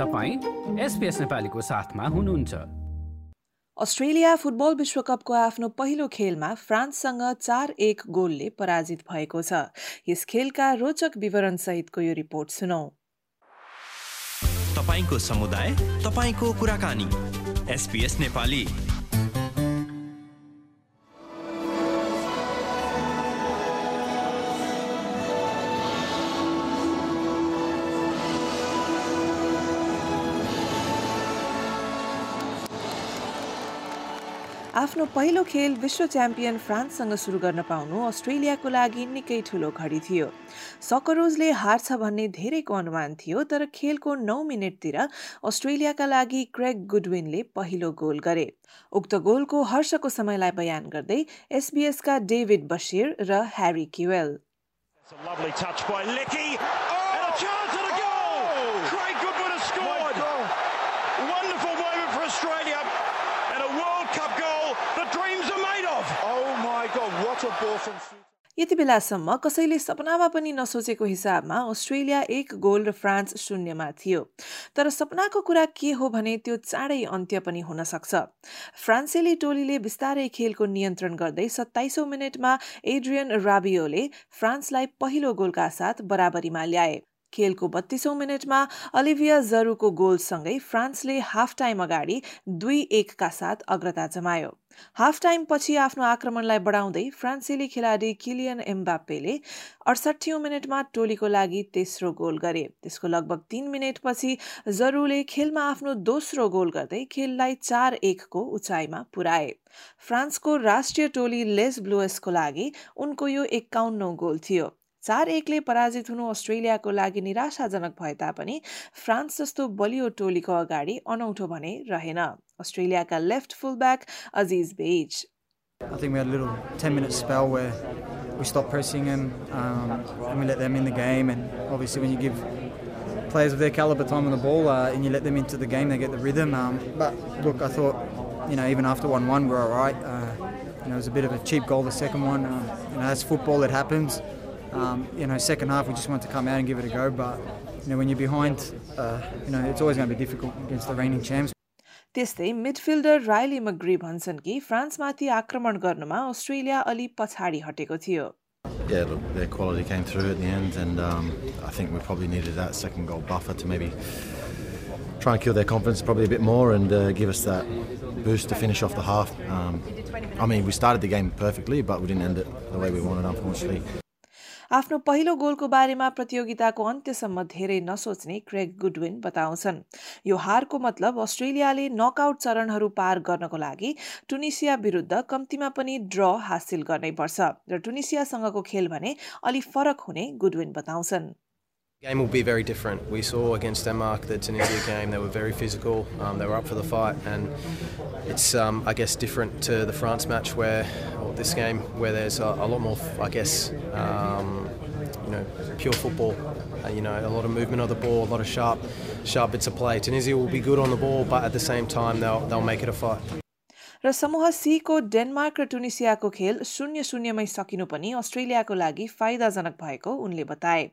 तपाईँ एसपिएस नेपालीको साथमा हुनुहुन्छ। अस्ट्रेलिया फुटबल विश्वकपको आफ्नो पहिलो खेलमा फ्रान्ससँग चार एक गोलले पराजित भएको छ। यस खेलका रोचक विवरणसहितको यो रिपोर्ट सुनौ। तपाईँको समुदाय तपाईँको कुराकानी। एसपिएस नेपाली। आफ्नो पहिलो खेल विश्व च्याम्पियन फ्रान्ससँग सुरु गर्न पाउनु अस्ट्रेलियाको लागि निकै ठुलो घडी थियो। सकरोजले हार्छ भन्ने धेरैको अनुमान थियो तर खेलको नौ मिनटतिर अस्ट्रेलियाका लागि क्रेग गुडविनले पहिलो गोल गरे। उक्त गोलको हर्षको समयलाई बयान गर्दै एसबिएसका डेभिड बसिर र ह्यारी क्युएल। यति बेलासम्म कसैले सपनामा पनि नसोचेको हिसाबमा अस्ट्रेलिया एक गोल र फ्रान्स शून्यमा थियो। तर सपनाको कुरा के हो भने त्यो चाँडै अन्त्य पनि हुन सक्छ। फ्रान्सेली टोलीले बिस्तारै खेलको नियन्त्रण गर्दै सत्ताइसौँ मिनटमा एड्रियन राबियोले फ्रान्सलाई पहिलो गोलका साथ बराबरीमा ल्याए। खेलको बत्तीसौँ मिनटमा अलिभिया जरूको गोलसँगै फ्रान्सले हाफ टाइम अगाडि दुई एकका साथ अग्रता जमायो। हाफ टाइम पछि आफ्नो आक्रमणलाई बढाउँदै फ्रान्सेली खेलाडी किलियन एम्बाप्पेले अडसट्ठी मिनटमा टोलीको लागि तेस्रो गोल गरे। त्यसको लगभग तीन मिनटपछि जरूले खेलमा आफ्नो दोस्रो गोल गर्दै खेललाई चार एकको उचाइमा पुर्याए फ्रान्सको राष्ट्रिय टोली लेस ब्लुएसको लागि उनको यो एक्काउन्नौ गोल थियो। चार एकले पराजित हुनु अस्ट्रेलियाको लागि निराशाजनक भए तापनि फ्रान्स जस्तो बलियो टोलीको अगाडि अनौठो भने रहेन अस्ट्रेलियाका left full back Aziz Behich I think we had a little 10 minute spell where we stopped pressing them um, and we let them in the game. And obviously, when you give players of their calibre time on the ball uh, and you let them into the game, they get the rhythm. Um, but look, I thought, you know, even after 1 1, we're all right. Uh, you know, it was a bit of a cheap goal, the second one. Uh, you know, that's football, it happens. Um, you know, second half we just want to come out and give it a go, but you know, when you're behind, uh, you know, it's always going to be difficult against the reigning champs. त्यस्तै midfielder Riley McGree भन्छन् कि फ्रान्समाथि आक्रमण गर्नुमा Australia अलि पछाडि हटेको थियो Yeah, look, their quality came through at the end, and um, I think we probably needed that second goal buffer to maybe try and kill their confidence probably a bit more and uh, give us that boost to finish off the half. Um, I mean, we started the game perfectly, but we didn't end it the way we wanted, unfortunately. आफ्नो पहिलो गोलको बारेमा प्रतियोगिताको अन्त्यसम्म धेरै नसोच्ने Craig Goodwin बताउँछन्। यो हारको मतलब अस्ट्रेलियाले नकआउट चरणहरू पार गर्नको लागि टुनिसिया विरुद्ध कम्तीमा पनि ड्र हासिल गर्नै पर्छ र टुनिसियासँगको खेल भने अलि फरक हुने गुडविन बताउँछन्। Game will be very different. We saw against Denmark the Tunisia game; they were very physical. Um, they were up for the fight, and it's, um, I guess, different to the France match where, or this game, where there's a, a lot more, I guess, um, you know, pure football. Uh, you know, a lot of movement of the ball, a lot of sharp, sharp bits of play. Tunisia will be good on the ball, but at the same time, they'll they'll make it a fight. र समूह सीको Denmark र टुनिसियाको खेल शून्य शून्यमै सकिनु पनि अस्ट्रेलियाको लागि फाइदाजनक भएको उनले बताए।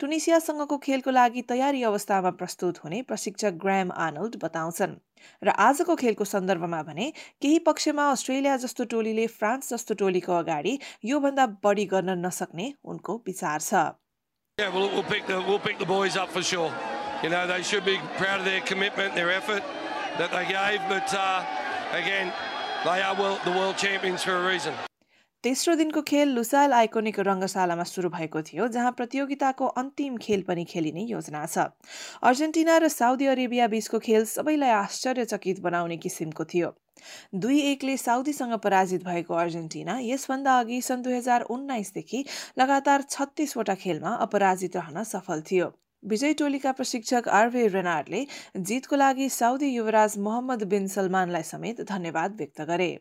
टुनिसियासँगको खेलको लागि तयारी अवस्थामा प्रस्तुत हुने प्रशिक्षक ग्राम आर्नल्ड बताउँछन्। र आजको खेलको सन्दर्भमा भने केही पक्षमा अस्ट्रेलिया जस्तो टोलीले फ्रान्स जस्तो टोलीको अगाडि योभन्दा बढी गर्न नसक्ने उनको विचार छ। Yeah, we'll, we'll, pick the, we'll pick the boys up for sure. You know, they should be proud of their commitment, their effort that they gave, but uh, again, they are world, the world champions for a reason. तेस्रो दिनको खेल लुसाइल iconic रङ्गशालामा सुरु भएको थियो जहाँ प्रतियोगिताको अन्तिम खेल पनि खेलिने योजना छ। अर्जेन्टिना र साउदी अरेबिया बीचको खेल सबैलाई आश्चर्यचकित बनाउने किसिमको थियो। दुई एकले साउदीसँग पराजित भएको अर्जेन्टिना यसभन्दा अघि सन् दुई हजार उन्नाइसदेखि लगातार छत्तिसवटा खेलमा अपराजित रहन सफल थियो। विजय टोलीका प्रशिक्षक आरवे रेनार्डले जितको लागि साउदी युवराज मोहम्मद बिन सलमानलाई समेत धन्यवाद व्यक्त गरे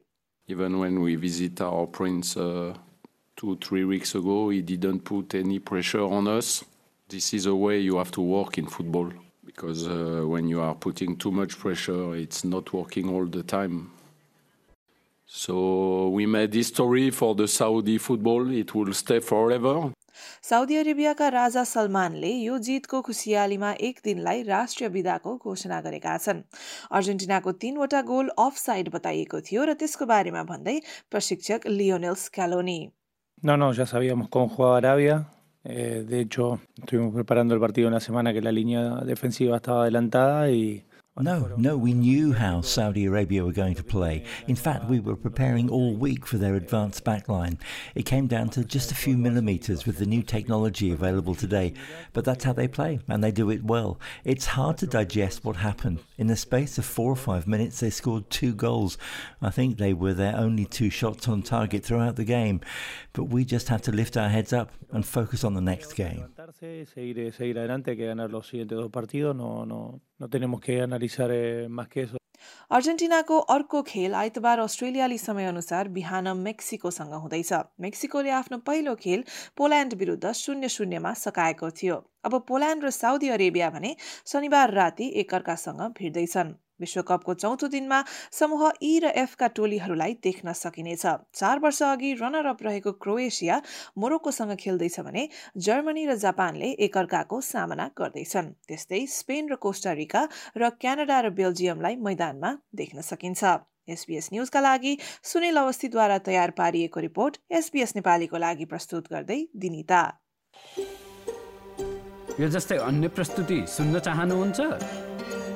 Even when we visit our prince uh, two, three weeks ago, he didn't put any pressure on us. This is a way you have to work in football because uh, when you are putting too much pressure, it's not working all the time. So we made history for the Saudi football. It will stay forever. Saudi अरेबियाका राजा सलमानले यो जितको खुसियालीमा एक दिनलाई राष्ट्रिय विदाको घोषणा गरेका छन् अर्जेन्टिनाको तीनवटा गोल अफ साइड बताइएको थियो र त्यसको बारेमा भन्दै प्रशिक्षक Lionel Scaloni No, no, ya sabíamos cómo jugaba Arabia. Eh, de hecho, estuvimos preparando el partido una semana que la línea defensiva estaba adelantada y No, no, we knew how Saudi Arabia were going to play. In fact, we were preparing all week for their advanced backline. It came down to just a few millimetres with the new technology available today, but that's how they play, and they do it well. It's hard to digest what happened. In the space of four or five minutes, they scored two goals. I think they were their only two shots on target throughout the game, but we just have to lift our heads up and focus on the next game. Seguir, seguir adelante, que ganar los siguientes dos partidos. No, no, no tenemos que analizar eh, más que eso. अर्जेन्टिनाको अर्को खेल आइतबार अस्ट्रेलियाली समयअनुसार बिहान मेक्सिकोसँग हुँदैछ मेक्सिकोले आफ्नो पहिलो खेल पोल्यान्ड विरुद्ध शून्य शून्यमा सकाएको थियो अब पोल्यान्ड र साउदी अरेबिया भने शनिबार राति एकअर्कासँग भिड्दैछन् विश्वकपको चौथो दिनमा समूह ई र एफका टोलीहरूलाई देख्न सकिनेछ। चार वर्ष अघि रनर अप रहेको क्रोएसिया मोरोक्कोसँग खेल्दैछ भने जर्मनी र जापानले एकअर्काको सामना गर्दैछन्। त्यस्तै स्पेन र कोस्टारिका र क्यानाडा र बेल्जियमलाई मैदानमा देख्न सकिन्छ। एसबीएस न्युजका लागि सुनिल अवस्थीद्वारा तयार पारिएको रिपोर्ट एसबीएस नेपालीको लागि प्रस्तुत गर्दै दिनिता। यो जस्तै अन्य प्रस्तुति सुन्न चाहनुहुन्छ?